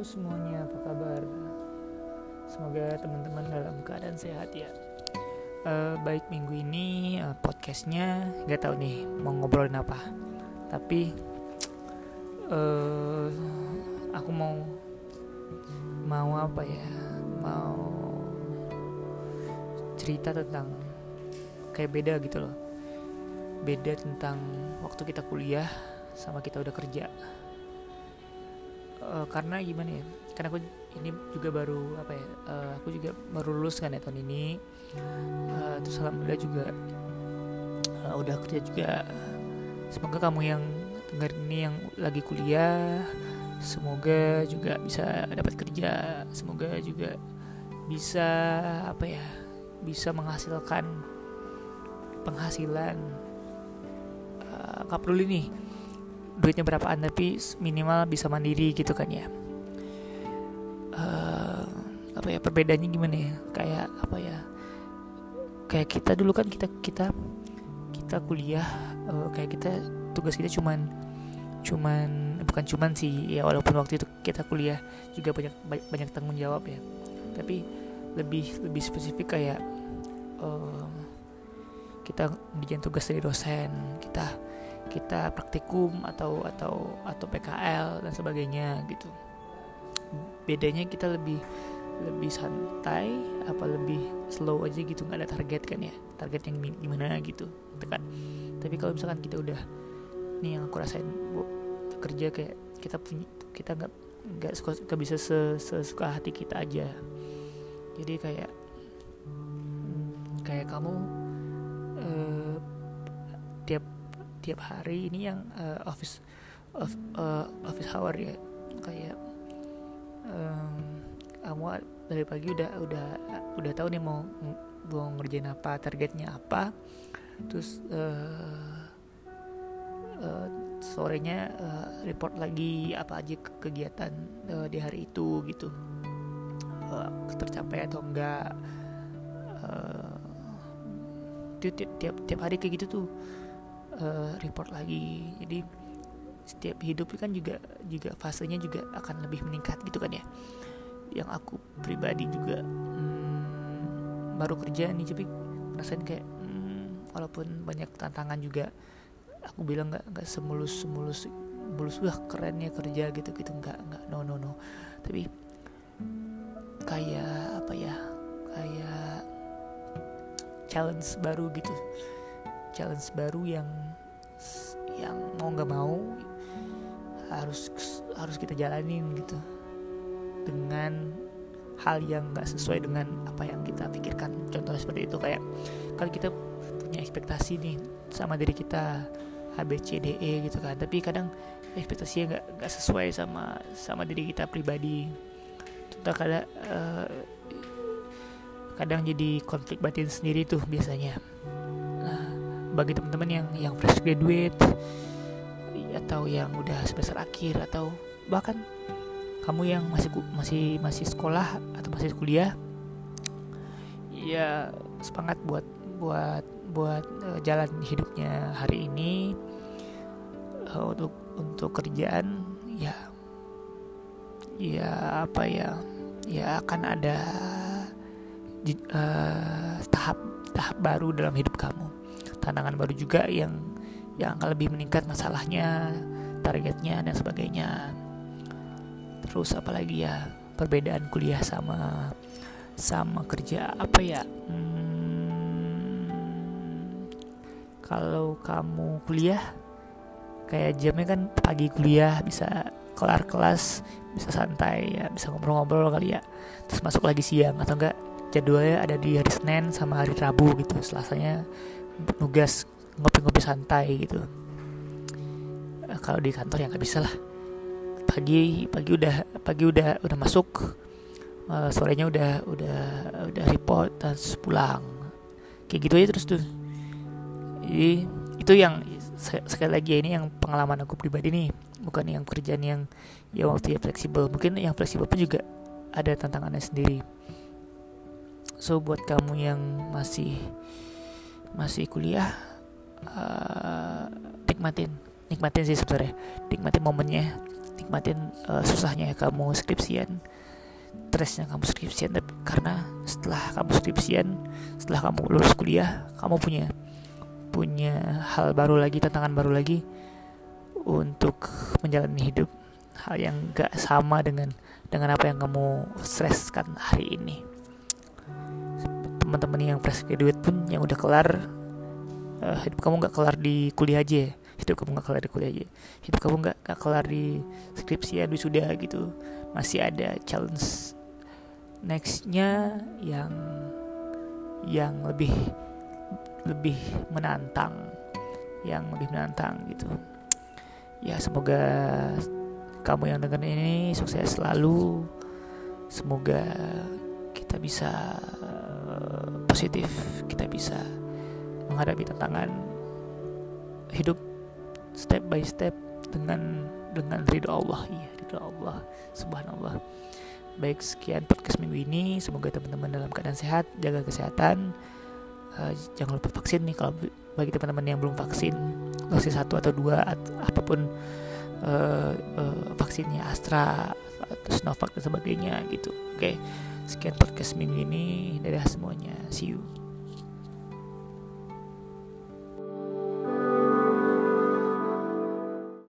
Semuanya, apa kabar? Semoga teman-teman dalam keadaan sehat ya. Uh, baik minggu ini uh, podcastnya nggak tahu nih mau ngobrolin apa, tapi uh, aku mau mau apa ya? Mau cerita tentang kayak beda gitu loh. Beda tentang waktu kita kuliah sama kita udah kerja uh, karena gimana ya karena aku ini juga baru apa ya uh, aku juga baru lulus kan ya tahun ini. Uh, terus alhamdulillah juga uh, udah kerja juga. Semoga kamu yang dengar ini yang lagi kuliah semoga juga bisa dapat kerja semoga juga bisa apa ya bisa menghasilkan penghasilan. Uh, perlu nih duitnya berapaan tapi minimal bisa mandiri gitu kan ya. Uh, apa ya perbedaannya gimana ya? Kayak apa ya? Kayak kita dulu kan kita kita kita kuliah uh, kayak kita tugas kita cuman cuman bukan cuman sih ya walaupun waktu itu kita kuliah juga banyak banyak tanggung jawab ya. Tapi lebih lebih spesifik kayak uh, kita ngerjain tugas dari dosen kita kita praktikum atau atau atau PKL dan sebagainya gitu. Bedanya kita lebih lebih santai apa lebih slow aja gitu nggak ada target kan ya? Target yang gimana gitu kan. Tapi kalau misalkan kita udah nih yang aku rasain bu kerja kayak kita punya kita nggak nggak suka nggak bisa sesuka hati kita aja. Jadi kayak kayak kamu tiap tiap hari. Ini yang uh, office of, uh, office hour ya. Kayak um, kamu dari pagi udah udah udah tahu nih mau mau ngerjain apa targetnya apa. Terus uh, uh, sorenya uh, report lagi apa aja kegiatan uh, di hari itu gitu. Uh, tercapai atau enggak. Uh, tiap, tiap tiap hari kayak gitu tuh uh, report lagi. Jadi setiap hidup kan juga juga fasenya juga akan lebih meningkat gitu kan ya. Yang aku pribadi juga hmm, baru kerja nih tapi rasain kayak hmm, walaupun banyak tantangan juga aku bilang nggak nggak semulus semulus mulus wah kerennya kerja gitu gitu. Nggak nggak no no no. Tapi kayak apa ya kayak challenge baru gitu challenge baru yang yang mau nggak mau harus harus kita jalanin gitu. Dengan hal yang nggak sesuai dengan apa yang kita pikirkan. Contohnya seperti itu kayak kalau kita punya ekspektasi nih sama diri kita A B C D E gitu kan. Tapi kadang ekspektasinya nggak nggak sesuai sama sama diri kita pribadi. Contoh kadang uh, kadang jadi konflik batin sendiri tuh biasanya bagi teman-teman yang yang fresh graduate atau yang udah semester akhir atau bahkan kamu yang masih masih masih sekolah atau masih kuliah ya semangat buat buat buat uh, jalan hidupnya hari ini uh, untuk untuk kerjaan ya ya apa ya ya akan ada uh, tahap tahap baru dalam hidup kamu tantangan baru juga yang yang akan lebih meningkat masalahnya targetnya dan sebagainya. Terus apalagi ya perbedaan kuliah sama sama kerja apa ya hmm, kalau kamu kuliah kayak jamnya kan pagi kuliah bisa kelar kelas bisa santai ya bisa ngobrol-ngobrol kali ya. Terus masuk lagi siang atau enggak jadwalnya ada di hari Senin sama hari Rabu gitu selasanya nugas ngopi-ngopi santai gitu. Uh, kalau di kantor ya nggak bisa lah. Pagi pagi udah pagi udah udah masuk. Uh, sorenya udah udah udah report dan pulang. Kayak gitu aja terus tuh. Jadi itu yang sekali lagi ya, ini yang pengalaman aku pribadi nih. Bukan yang kerjaan yang ya waktu ya fleksibel. Mungkin yang fleksibel pun juga ada tantangannya sendiri. So buat kamu yang masih masih kuliah uh, nikmatin nikmatin sih sebenarnya. Nikmatin momennya nikmatin uh, susahnya kamu skripsian stresnya kamu skripsian tapi karena setelah kamu skripsian setelah kamu lulus kuliah kamu punya punya hal baru lagi tantangan baru lagi untuk menjalani hidup. Hal yang gak sama dengan dengan apa yang kamu streskan hari ini teman-teman yang fresh graduate pun yang udah kelar uh, hidup kamu gak kelar di kuliah aja hidup kamu gak kelar di kuliah aja. Hidup kamu gak, gak kelar di skripsi ya sudah gitu. Masih ada challenge nextnya yang yang lebih lebih menantang yang lebih menantang gitu. Ya semoga kamu yang dengar ini sukses selalu. Semoga kita bisa positif kita bisa menghadapi tantangan hidup step by step dengan dengan ridho Allah. Iya ridho Allah subhanallah. Baik sekian podcast minggu ini. Semoga teman-teman dalam keadaan sehat jaga kesehatan. Uh, jangan lupa vaksin nih kalau bagi teman-teman yang belum vaksin dosis satu atau dua atau apa pun uh, uh, vaksinnya Astra Sinovac dan sebagainya gitu. Oke okay. sekian podcast minggu ini. Dadah semuanya. See you